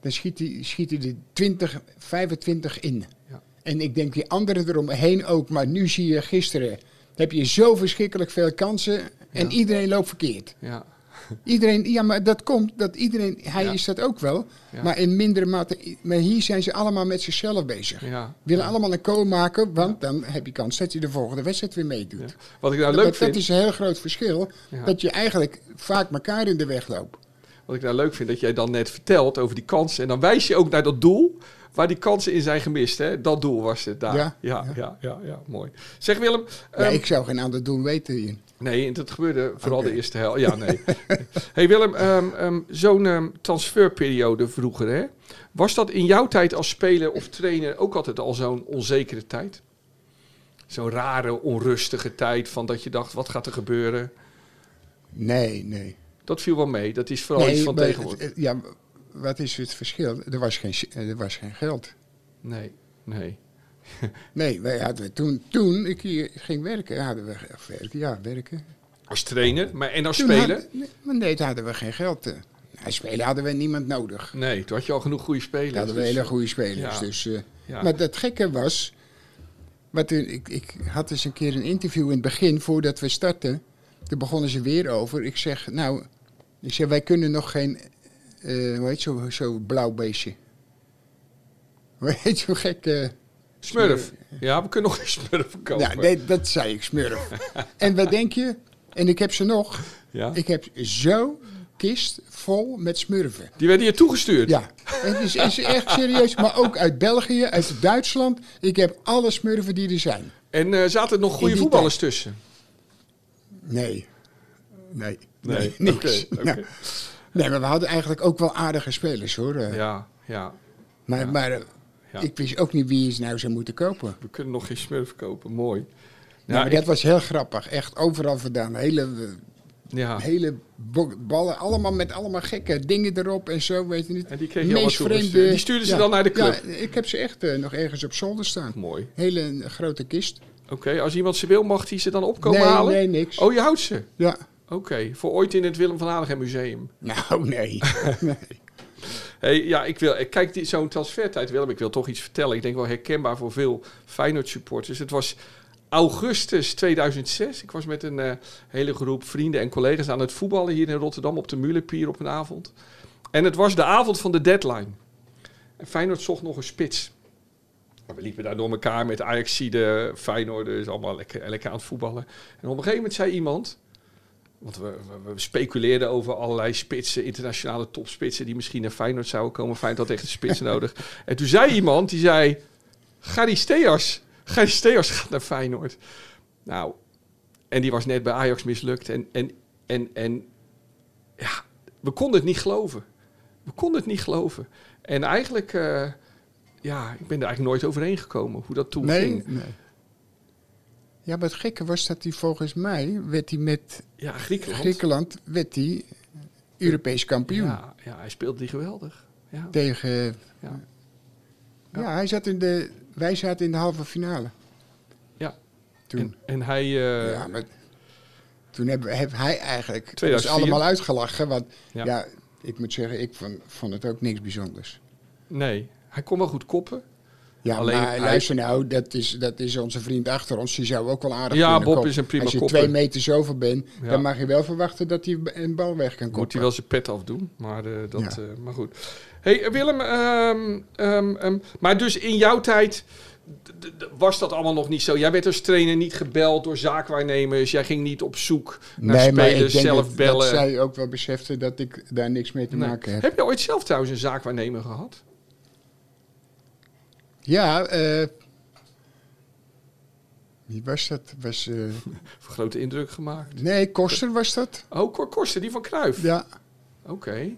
dan schiet hij, schiet hij er 20, 25 in. Ja. En ik denk die anderen eromheen ook. Maar nu zie je gisteren, heb je zo verschrikkelijk veel kansen en iedereen loopt verkeerd. ja, Iedereen, ja, maar dat komt, dat iedereen, hij Ja. is dat ook wel. Ja. Maar in mindere mate, maar hier zijn ze allemaal met zichzelf bezig. ja. Willen allemaal een kool maken, want dan heb je kans dat je de volgende wedstrijd weer meedoet. Wat ik nou Dat, leuk dat vind... is een heel groot verschil. Dat je eigenlijk vaak elkaar in de weg loopt. Wat ik nou leuk vind, dat jij dan net vertelt over die kansen. En dan wijs je ook naar dat doel waar die kansen in zijn gemist. Hè? Dat doel was het daar. Ja, Ja, ja, ja, mooi. Zeg Willem. Ja, ehm, ik zou geen ander doen weten hier. Nee, dat gebeurde vooral de eerste helft. Ja, nee. hey Willem, ehm, ehm, zo'n ehm, transferperiode vroeger, hè? Was dat in jouw tijd als speler of trainer ook altijd al zo'n onzekere tijd? Zo'n rare, onrustige tijd van dat je dacht, wat gaat er gebeuren? Nee, nee. Dat viel wel mee. Dat is vooral nee, iets van tegenwoordig. Ja, wat is het verschil? Er was geen, er was geen geld. Nee, nee. Nee, wij hadden toen, toen ik hier ging werken, hadden we werken, ja, werken. Als trainer, maar en als Toen speler? nee, maar nee, toen hadden we geen geld. eh. Als speler hadden we niemand nodig. Nee, toen had je al genoeg goede spelers. Toen hadden we dus- hele goede spelers. Ja. Dus, eh, Ja. Maar dat gekke was, wat toen, ik, ik had eens een keer een interview in het begin, voordat we startten. Toen begonnen ze weer over. Ik zeg, nou, ik zeg, wij kunnen nog geen, eh hoe heet zo, zo blauw beestje. Hoe heet zo gek? Smurf. Ja, we kunnen nog geen smurf kopen. ja, nee, dat zei ik, smurf. en wat denk je? En ik heb ze nog. Ja. Ik heb zo kist vol met smurfen. Die werden je toegestuurd. Ja, het is, is echt serieus. Maar ook uit België, uit Duitsland. Ik heb alle smurfen die er zijn. En eh, zaten er nog goede voetballers tussen? Nee. Nee. Nee, niks. oké. Nou, nee, maar we hadden eigenlijk ook wel aardige spelers hoor. Ja, ja. maar maar eh, Ja. ik wist ook niet wie ze nou zou moeten kopen. We kunnen nog geen smurf kopen. Mooi. Ja, Ja, maar ik- dat was heel grappig. Echt overal vandaan. Hele, eh, ja. hele ballen, allemaal met allemaal gekke dingen erop en zo, weet je niet. En die kreeg je allemaal Meest vreemde- Die stuurden ze dan naar de club? Ja, ik heb ze echt eh, nog ergens op zolder staan. Mooi. Hele eh, grote kist. Oké, als iemand ze wil, mag hij ze dan opkomen nee, halen? nee, niks. Oh, je houdt ze? Ja. Oké, voor ooit in het Willem van Hanegem Museum. Nou, nee. nee. Hey, ja, ik wil, kijk, die- zo'n transfertijd, Willem, ik wil toch iets vertellen. Ik denk wel herkenbaar voor veel Feyenoord supporters. Het was augustus 2006. Ik was met een eh, hele groep vrienden en collega's aan het voetballen hier in Rotterdam op de Mulenpier op een avond. En het was de avond van de deadline. En Feyenoord zocht nog een spits. We liepen daar door elkaar met Ajaxide, Feyenoord, dus allemaal lekker, lekker aan het voetballen. En op een gegeven moment zei iemand, want we, we, we speculeerden over allerlei spitsen, internationale topspitsen die misschien naar Feyenoord zouden komen. Feyenoord had echt een spits nodig. En toen zei iemand, die zei, Gary Steers, Gary Steers gaat naar Feyenoord. Nou, en die was net bij Ajax mislukt. En, en, en, en ja, we konden het niet geloven. We konden het niet geloven. En eigenlijk, eh, ja, ik ben er eigenlijk nooit overheen gekomen hoe dat toen Nee, ging. nee. Ja, maar het gekke was dat hij volgens mij, werd hij met Ja, Griekenland. Griekenland, werd hij Europees kampioen. Ja, ja, hij speelde die geweldig. Ja. Tegen, Ja. ja. hij zat in de, wij zaten in de halve finale. Ja. Toen. En, en hij, eh, ja, maar toen heb, heb hij eigenlijk ons 2004. allemaal uitgelachen. Want Ja. ja, ik moet zeggen, ik vond, vond het ook niks bijzonders. nee, hij kon wel goed koppen. Ja, Alleen maar hij- luister nou, dat is, dat is onze vriend achter ons. Die zou ook wel aardig Ja, kunnen Bob koppen. is een prima Als je twee meter zoveel bent, Ja. dan mag je wel verwachten dat hij een bal weg kan Moet koppen. hij wel zijn pet afdoen, maar, eh, dat, Ja. eh, maar goed. hey, Willem, ehm, ehm, ehm, maar dus in jouw tijd, was dat allemaal nog niet zo? Jij werd als trainer niet gebeld door zaakwaarnemers. Jij ging niet op zoek naar Nee, ik spelers, denk zelf dat, bellen. dat zij ook wel besefte dat ik daar niks mee te Nee. maken heb. Heb je ooit zelf trouwens een zaakwaarnemer gehad? Ja, eh wie was dat? Was, eh, grote indruk gemaakt. nee, Koster was dat. Oh, Cor Korsten, die van Kruif. Ja, Oké,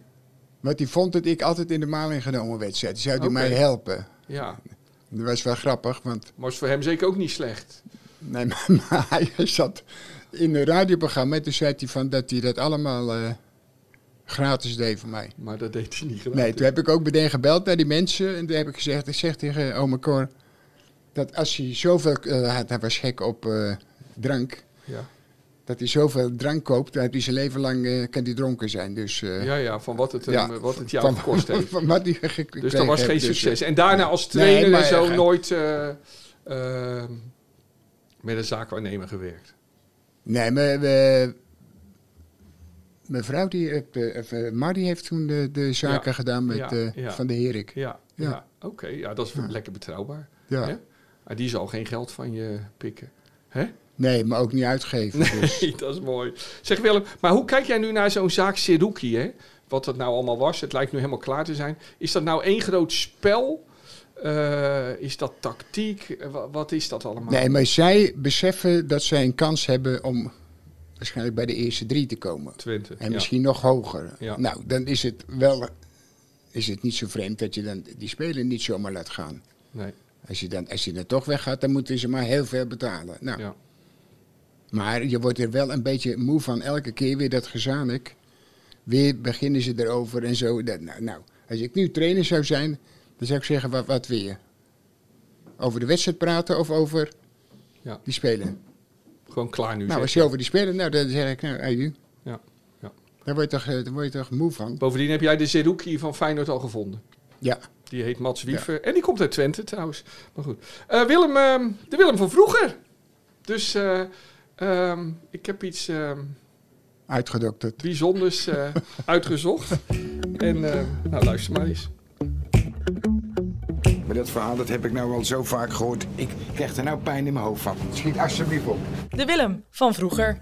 want die vond dat ik altijd in de maling genomen wedstrijd. Zou die mij helpen? ja. Dat was wel grappig, want Maar is voor hem zeker ook niet slecht. nee, maar, maar hij zat in een radioprogramma en toen zei hij van dat hij dat allemaal eh, gratis deed voor mij. Maar dat deed hij niet graag. Nee, toen heb ik ook meteen gebeld naar die mensen en toen heb ik gezegd, ik zeg tegen oma Cor, dat als hij zoveel, had, hij was gek op eh, drank, Ja. dat hij zoveel drank koopt, dat hij zijn leven lang eh, kan hij dronken zijn. Dus, ja, ja, van wat het, Ja, wat het jou gekost heeft. van wat hij gekregen Dus dat was geen. Dus, succes. En daarna als trainer Nee, maar- en zo nooit met een zaakwaarnemer gewerkt. nee, maar we- mijn vrouw, die, heeft, eh, eh, Mar, die heeft toen de, de zaken Ja, gedaan met ja, eh, ja. Van de Herik. Ja, ja. Oké. Ja, dat is lekker betrouwbaar. Ja. Hè? Maar die zal geen geld van je pikken. Hè? Nee, maar ook niet uitgeven. Dus. Nee, dat is mooi. Zeg Willem, maar hoe kijk jij nu naar zo'n zaak Seruki, hè? Wat dat nou allemaal was. Het lijkt nu helemaal klaar te zijn. Is dat nou één groot spel? Eh, is dat tactiek? Eh, wa- wat is dat allemaal? Nee, maar zij beseffen dat zij een kans hebben om waarschijnlijk bij de eerste drie te komen. Twente. En ja. misschien nog hoger. Ja. Nou, dan is het wel is het niet zo vreemd dat je dan die speler niet zomaar laat gaan. Nee, Als je dan, als je dan toch weggaat, dan moeten ze maar heel veel betalen. Nou, ja. Maar je wordt er wel een beetje moe van elke keer weer dat gezanik. Weer beginnen ze erover en zo. Dat, nou, nou, als ik nu trainer zou zijn, dan zou ik zeggen, wat, wat wil je? Over de wedstrijd praten of over Ja. die speler? Gewoon klaar nu. Nou, als je over die speler, nou, dan zeg ik, nou, hey, u, Ja, ja. daar word, je toch, eh, daar word je toch moe van? Bovendien heb jij de Seruki van Feyenoord al gevonden. Ja, Die heet Mats Wiever. En die komt uit Twente trouwens. Maar goed. Eh, Willem, ehm, de Willem van vroeger. Dus eh, ehm, ik heb iets ehm, uitgedokterd. bijzonders uitgezocht. En nou, luister maar eens. Maar dat verhaal dat heb ik nou al zo vaak gehoord. Ik krijg er nou pijn in mijn hoofd van. Schiet alsjeblieft op. De Willem van vroeger.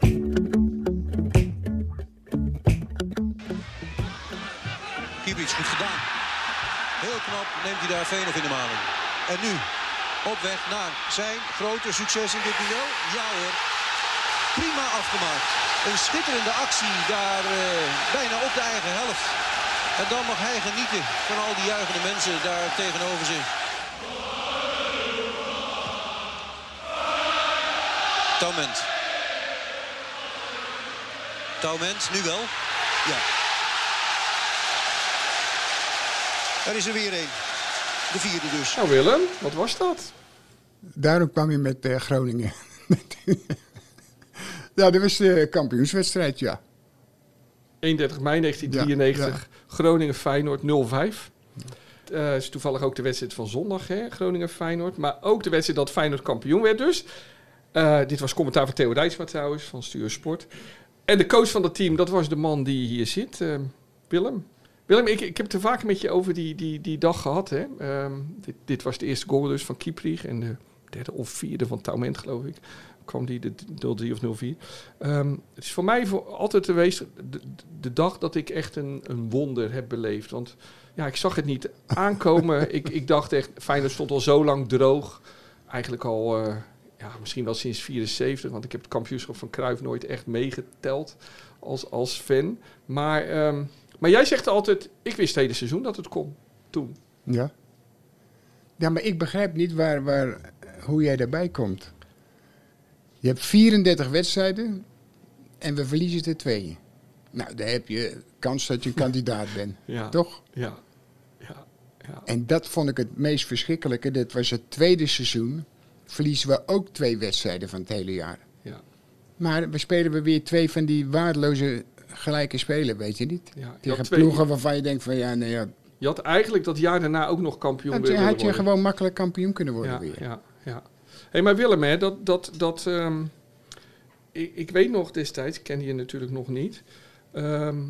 Kiebrits goed gedaan. Heel knap neemt hij daar Veenhoff in de maling. En nu op weg naar zijn grote succes in dit duel. Ja hoor, prima afgemaakt. Een schitterende actie daar eh, bijna op de eigen helft. En dan mag hij genieten van al die juichende mensen daar tegenover zich. Taument. Taument, nu wel. Ja. Er is er weer een. De vierde dus. Nou Willem, wat was dat? Daarom kwam je met eh, Groningen. ja, dat was de kampioenswedstrijd, ja. 31 mei 1993. Groningen-Feyenoord 0-5. Eh is toevallig ook de wedstrijd van zondag, hè? Groningen-Feyenoord. Maar ook de wedstrijd dat Feyenoord kampioen werd dus. Eh, dit was commentaar van Theo Dijksma trouwens, van Stuur Sport. En de coach van dat team, dat was de man die hier zit, eh, Willem. Willem, ik, ik heb het er vaak met je over die, die, die dag gehad. Hè? Ehm, dit, dit was de eerste goal dus van Kieprich en de derde of vierde van Taument, geloof ik. Kwam die de 0-3 of 0-4. Ehm, het is voor mij voor altijd geweest de, de dag dat ik echt een, een wonder heb beleefd. Want ja, ik zag het niet aankomen. ik, ik dacht echt, Feyenoord stond al zo lang droog. Eigenlijk al, eh, ja, misschien wel sinds 74. Want ik heb het kampioenschap van Cruijff nooit echt meegeteld als, als fan. Maar, ehm, maar jij zegt altijd, ik wist het hele seizoen dat het kon. Toen. Ja. Ja, maar ik begrijp niet waar, waar, hoe jij daarbij komt. Je hebt 34 wedstrijden en we verliezen er twee. Nou, dan heb je kans dat je een kandidaat bent. Ja. Toch? Ja. Ja. ja. En dat vond ik het meest verschrikkelijke. Dit was het tweede seizoen. Verliezen we ook twee wedstrijden van het hele jaar. Ja. Maar we spelen we weer twee van die waardeloze gelijke spelen, weet je niet? Ja, Tegen twee- ploegen waarvan je denkt van ja, nee, ja. Je had eigenlijk dat jaar daarna ook nog kampioen willen had je worden. gewoon makkelijk kampioen kunnen worden ja, weer. Ja, ja. Hey, maar Willem, hè, dat, dat, dat, ehm, ik, ik weet nog destijds, ik kende je natuurlijk nog niet. Ehm,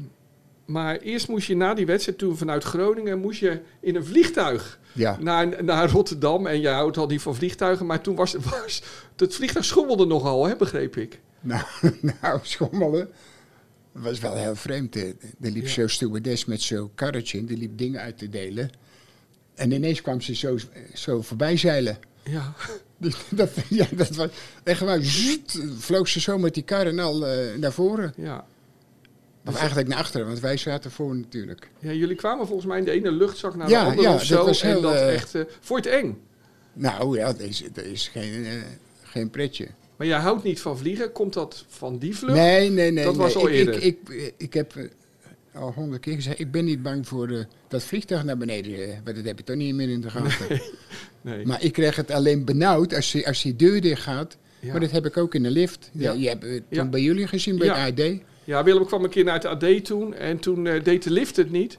Maar eerst moest je na die wedstrijd, toen vanuit Groningen, moest je in een vliegtuig Ja. naar, naar Rotterdam. En jij houdt al niet van vliegtuigen, maar toen was, was het vliegtuig schommelde nogal, hè, begreep ik. Nou, nou, schommelen. Dat was wel heel vreemd. Er liep Ja. zo'n stewardess met zo'n karretje in. Die liep dingen uit te delen. En ineens kwam ze zo, zo voorbij zeilen. Ja, dat, ja, dat was echt vloog ze zo met die kar en al eh, naar voren. ja. Of eigenlijk naar achteren, want wij zaten voor natuurlijk. ja, jullie kwamen volgens mij in de ene luchtzak naar Ja, de andere ja, of dat zo. was en heel, dat eh, echt, vond je het eng? Nou ja, dat is, dat is geen, eh, geen pretje. Maar jij houdt niet van vliegen. Komt dat van die vlucht? Nee, nee, nee. Dat was al eerder. Ik, ik, ik heb al honderd keer gezegd, ik ben niet bang voor eh, dat vliegtuig naar beneden. eh, maar dat heb je toch niet meer in de gaten. Nee. Maar ik krijg het alleen benauwd als, die- als die deur dicht gaat. Ja. Maar dat heb ik ook in de lift. Ja. Je hebt het toen Ja. bij jullie gezien, bij Ja. de AD. Ja, Willem kwam een keer naar het AD toen en toen eh, deed de lift het niet.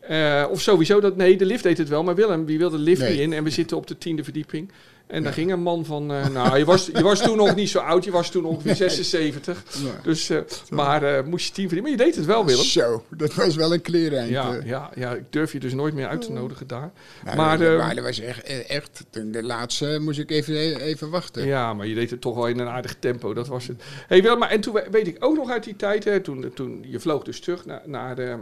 Eh, of sowieso dat, nee, de lift deed het wel, maar Willem, wie wilde de lift Nee. niet in? En we zitten op de tiende verdieping. En daar ging een man van, eh, nou, je was, je was toen nog niet zo oud, je was toen ongeveer 76. Ja. Dus, eh, maar eh, moest je tien verdienen. Maar je deed het wel, Willem. Zo, dat was wel een kleereind. Ja, ja, ja, ik durf je dus nooit meer uit te nodigen daar. Nou, maar, dat, maar dat was echt, echt, de laatste moest ik even, even wachten. Ja, maar je deed het toch wel in een aardig tempo, dat was het. Hey, Willem, maar en toen we- weet ik ook nog uit die tijd, hè, toen, toen je vloog dus terug naar, naar de,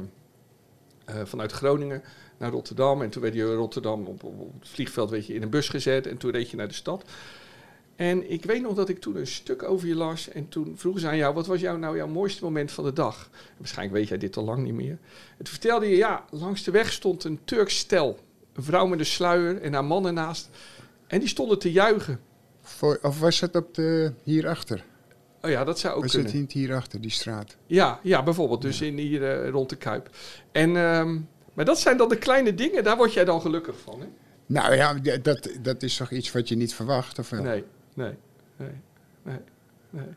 eh, vanuit Groningen naar Rotterdam. En toen werd je in Rotterdam op, op, het vliegveld weet je, in een bus gezet en toen reed je naar de stad. En ik weet nog dat ik toen een stuk over je las en toen vroegen ze aan jou, wat was jou nou jouw mooiste moment van de dag? Waarschijnlijk weet jij dit al lang niet meer. En toen vertelde je, ja, langs de weg stond een Turks stel. Een vrouw met een sluier en haar man ernaast. En die stonden te juichen. Voor, of was het op de, hierachter? Oh ja, dat zou ook Was kunnen. het niet hierachter, die straat? Ja, ja, bijvoorbeeld. Dus in hier eh, rond de Kuip. En, ehm, maar dat zijn dan de kleine dingen, daar word jij dan gelukkig van, hè? Nou ja, dat, dat is toch iets wat je niet verwacht? Of wel? Nee, nee, nee, nee, nee.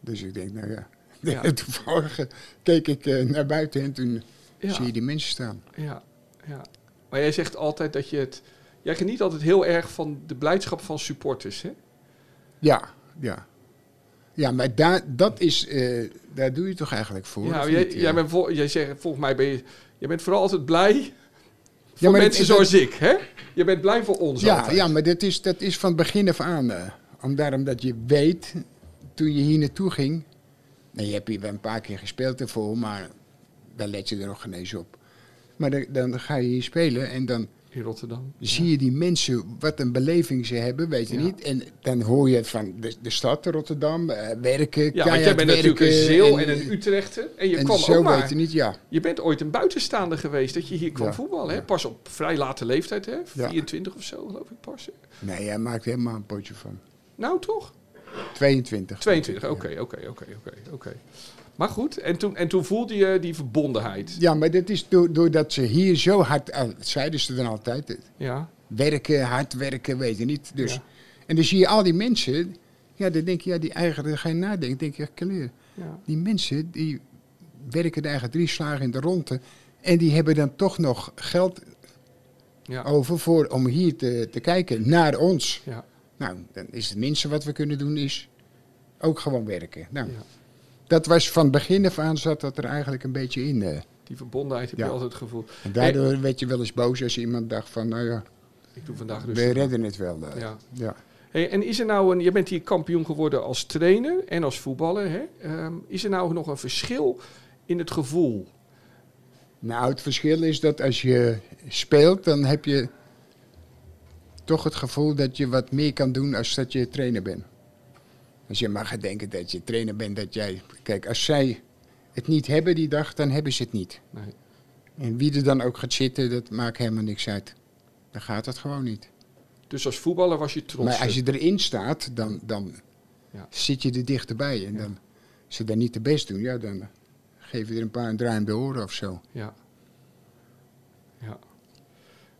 Dus ik denk, nou ja. Ja. Toevallig eh, keek ik eh, naar buiten en toen Ja, zie je die mensen staan. ja, ja. Maar jij zegt altijd dat je het... Jij geniet altijd heel erg van de blijdschap van supporters, hè? Ja, ja. Ja, maar daar, dat is, eh, daar doe je toch eigenlijk voor? ja, of jij, niet? jij, bent vol, jij zegt, volgens mij ben je... Je bent vooral altijd blij voor mensen zoals ik, hè? Je bent blij voor ons ja, altijd. ja, maar dat is, dat is van begin af aan. eh, om daarom dat je weet, toen je hier naartoe ging... Nou, je hebt hier wel een paar keer gespeeld ervoor, maar daar let je er nog geen eens op. Maar dan ga je hier spelen en dan In Rotterdam. zie je die mensen, wat een beleving ze hebben, weet je Ja. niet. En dan hoor je van de, de stad Rotterdam, eh, werken, Ja, want jij bent natuurlijk een Zeel en, een Utrechter. En je en kwam zo ook maar... weet je niet, ja. Je bent ooit een buitenstaander geweest dat je hier kwam Ja, voetballen. Hè? Pas op vrij late leeftijd, hè? Ja. 24 of zo, geloof ik pas. Nee, hij maakt helemaal een potje van. Nou, toch? 22. 22, oké, oké, oké, oké, oké. Maar goed, en toen, en toen voelde je die verbondenheid. Ja, maar dat is do- doordat ze hier zo hard, dat zeiden ze dan altijd, Ja, werken, hard werken, weet je niet. Dus, Ja. En dan zie je al die mensen, ja, dan denk je, ja, die eigen, ga je nadenken, denk je, kleer. ja, Die mensen, die werken de eigen drie slagen in de ronde. En die hebben dan toch nog geld ja, over voor, om hier te, te kijken naar ons. ja. Nou, dan is het minste wat we kunnen doen, is ook gewoon werken. Nou, Ja. Dat was van begin af aan zat dat er eigenlijk een beetje in. eh. Die verbondenheid heb Ja. je altijd gevoeld. En daardoor werd je wel eens boos als iemand dacht van, nou ja, Ik doe vandaag we redden het wel. eh. Ja. Ja. Hey, en is er nou een, je bent hier kampioen geworden als trainer en als voetballer. Hè? Ehm, is er nou nog een verschil in het gevoel? Nou, het verschil is dat als je speelt, dan heb je toch het gevoel dat je wat meer kan doen als dat je trainer bent. Als je mag denken dat je trainer bent, dat jij... Kijk, als zij het niet hebben die dag, dan hebben ze het niet. Nee. En wie er dan ook gaat zitten, dat maakt helemaal niks uit. Dan gaat het gewoon niet. Dus als voetballer was je trots. Maar als je erin staat, dan, dan Ja. zit je er dichterbij. En Ja. dan, als ze dan niet de best doen, ja, dan geef je er een paar een draai om de oren of zo. Ja. Ja.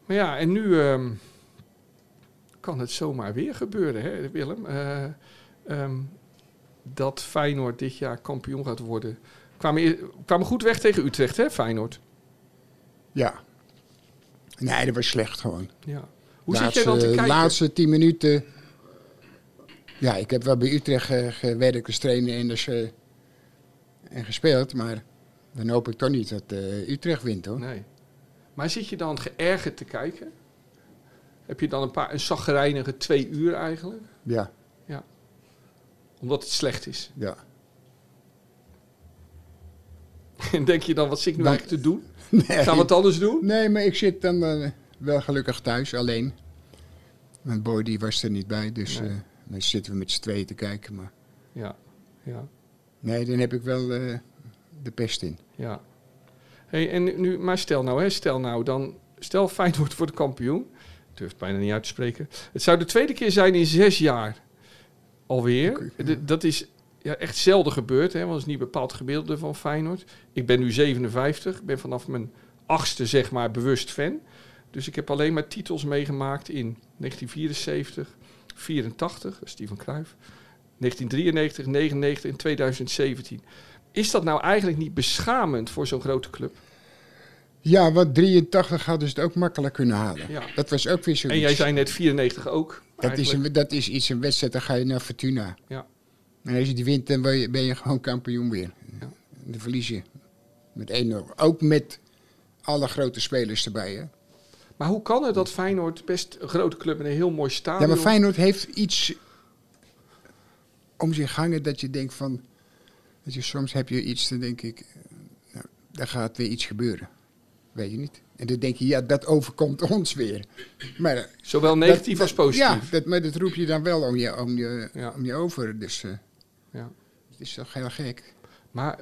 Maar ja, en nu ehm, kan het zomaar weer gebeuren, hè, Willem? Eh, ehm, dat Feyenoord dit jaar kampioen gaat worden. Kwamen, eer- kwamen goed weg tegen Utrecht, hè, Feyenoord? Ja. Nee, dat was slecht gewoon. Ja. Hoe zit jij dan te kijken? laatste tien minuten. Ja, ik heb wel bij Utrecht eh, gewerkt als trainer en, dus, eh, en gespeeld, maar Dan hoop ik toch niet dat eh, Utrecht wint hoor. Nee. Maar zit je dan geërgerd te kijken? Heb je dan een paar een zagrijnige twee uur eigenlijk? Ja, Omdat het slecht is. ja. En denk je dan, wat zit ik nu eigenlijk te doen? Nee. Gaan we het anders doen? Nee, maar ik zit dan eh, wel gelukkig thuis, alleen. Mijn boy die was er niet bij, dus Nee. eh, dan zitten we met z'n tweeën te kijken. Maar Ja, ja, nee, dan heb ik wel eh, de pest in. ja. Hey, en nu, maar stel nou, hè, stel nou dan, stel Feyenoord wordt kampioen. Ik durf het bijna niet uit te spreken. Het zou de tweede keer zijn in zes jaar alweer. Dat is ja, echt zelden gebeurd, hè, want het is niet bepaald gemiddelde van Feyenoord. Ik ben nu 57, ik ben vanaf mijn achtste zeg maar bewust fan. Dus ik heb alleen maar titels meegemaakt in 1974, 84, Steven Cruijff, 1993, 99 en 2017. Is dat nou eigenlijk niet beschamend voor zo'n grote club? Ja, want 83 hadden ze het ook makkelijk kunnen halen. Ja. Dat was ook weer zoiets. En jij zei net 94 ook. Dat, is een, dat is iets, een wedstrijd, dan ga je naar Fortuna. Ja. En als je die wint, dan ben je, ben je gewoon kampioen weer. Ja. Dan verlies je met 1-0. Ook met alle grote spelers erbij. Hè? Maar hoe kan het dat Feyenoord best een grote club met een heel mooi Ja, stadion... maar Feyenoord heeft iets om zich hangen dat je denkt van... Dat je, soms heb je iets, dan denk ik, nou, daar gaat weer iets gebeuren. Weet je niet? En dan denk je, ja, dat overkomt ons weer. Maar, Zowel negatief dat- als positief. Ja, dat, maar dat roep je dan wel om je, om je, Ja. om je over. Dus eh Ja. het is toch heel gek. Maar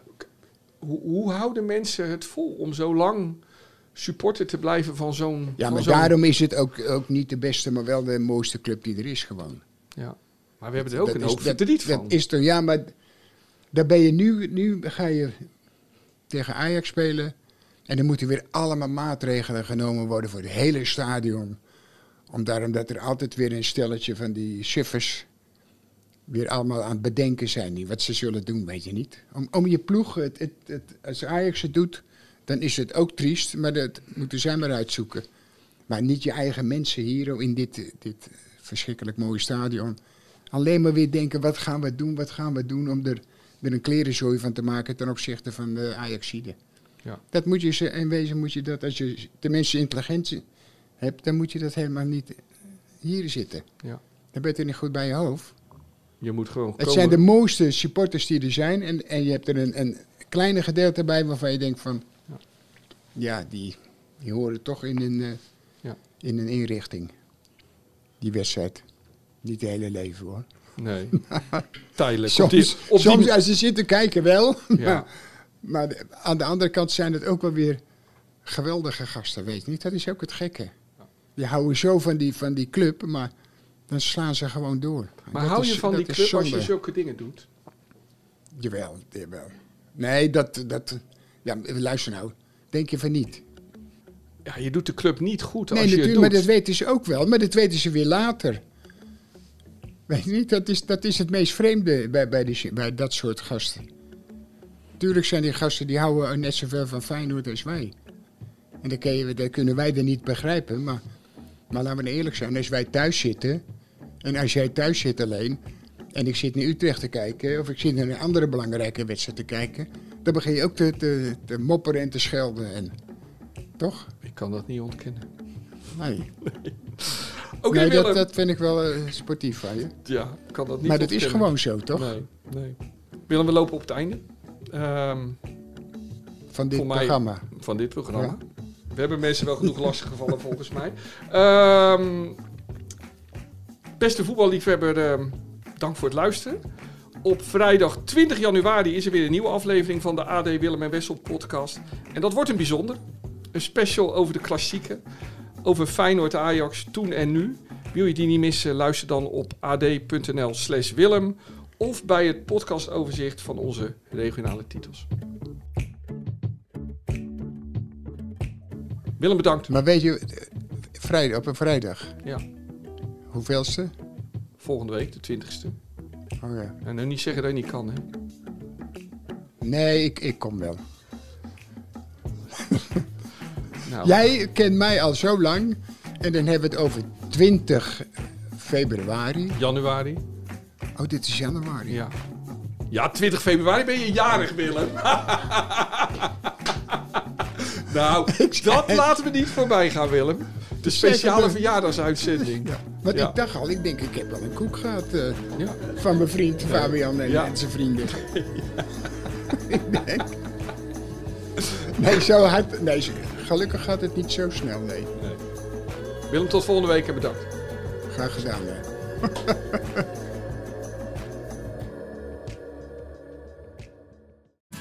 hoe, hoe houden mensen het vol om zo lang supporter te blijven van zo'n... Ja, maar daarom is het ook, ook niet de beste, maar wel de mooiste club die er is gewoon. Ja. Maar we hebben er ook Dat een hoop dat- verdriet dat van. is toch, ja, maar daar ben je nu, nu ga je tegen Ajax spelen. En dan moeten weer allemaal maatregelen genomen worden voor het hele stadion. Om daarom dat er altijd weer een stelletje van die suffers weer allemaal aan het bedenken zijn. Wat ze zullen doen, weet je niet. Om, om je ploeg, het, het, als Ajax het doet, dan is het ook triest. Maar dat moeten zij maar uitzoeken. Maar niet je eigen mensen hier in dit, dit verschrikkelijk mooie stadion. Alleen maar weer denken, wat gaan we doen, wat gaan we doen om er, er een klerenzooi van te maken ten opzichte van de Ajaxide. Ja. Dat moet je ze, in wezen moet je dat, als je tenminste intelligentie hebt, dan moet je dat helemaal niet hier zitten. Ja. Dan ben je er niet goed bij je hoofd. Je moet gewoon Het komen. zijn de mooiste supporters die er zijn en, en je hebt er een, een kleine gedeelte bij waarvan je denkt van, Ja. ja, die, die horen toch in een, eh, Ja. in een inrichting. Die wedstrijd. Niet het hele leven hoor. Nee. Tijdelijk. Soms, die, soms die, als je zit te kijken wel. Ja. Maar, maar de- aan de andere kant zijn het ook wel weer geweldige gasten, weet je niet? Dat is ook het gekke. Die houden zo van die, van die club, maar dan slaan ze gewoon door. maar hou is- je van die club als je zulke dingen doet? Jawel, jawel. Nee, dat, dat... Ja, luister nou. Denk je van niet? Ja, je doet de club niet goed Nee, als je het natuurlijk, doet. maar dat weten ze ook wel. Maar dat weten ze weer later. Weet je niet? Dat is, dat is het meest vreemde bij, bij, die, bij dat soort gasten. Tuurlijk zijn die gasten die houden net zoveel van Feyenoord als wij. En dat, kun je, dat kunnen wij er niet begrijpen. Maar, maar laten we eerlijk zijn. Als wij thuis zitten... En als jij thuis zit alleen... En ik zit naar Utrecht te kijken... Of ik zit naar een andere belangrijke wedstrijd te kijken... Dan begin je ook te, te, te mopperen en te schelden. En, toch? Ik kan dat niet ontkennen. Nee. Oké, nee, Willem. dat, dat vind ik wel eh, sportief van je. Ja, ik kan dat niet Maar dat is gewoon zo, toch? Nee, nee. Willem, we lopen op het einde Ehm, Van dit mij- programma. van dit programma. We hebben mensen wel genoeg lastig gevallen volgens mij. Ehm, beste voetballiefhebber, ehm, dank voor het luisteren. Op vrijdag 20 januari is er weer een nieuwe aflevering van de AD Willem en Wessel podcast. En dat wordt een bijzonder. Een special over de klassieken. Over Feyenoord, Ajax, toen en nu. Wil je die niet missen, luister dan op ad.nl slash Willem. Of bij het podcastoverzicht van onze regionale titels. Willem, bedankt. Maar weet je, eh, vrijdag, op een vrijdag, Ja, hoeveelste? volgende week, de 20ste. Oh ja. En nu niet zeggen dat je niet kan, hè? Nee, ik, ik kom wel. Nou, Jij kent mij al zo lang. En dan hebben we het over 20 februari. Januari. Oh, dit is januari. Ja. Ja, 20 februari ben je jarig, Willem. Nou, dat laten we niet voorbij gaan, Willem. De speciale verjaardagsuitzending. Ja. Want Ja. ik dacht al, ik denk, ik heb wel een koek gehad eh, Ja. van mijn vriend Fabian en, Ja. en zijn vrienden. ik denk. Nee, zo hard, nee, gelukkig gaat het niet zo snel, nee. Willem, tot volgende week en bedankt. Graag gedaan, hè.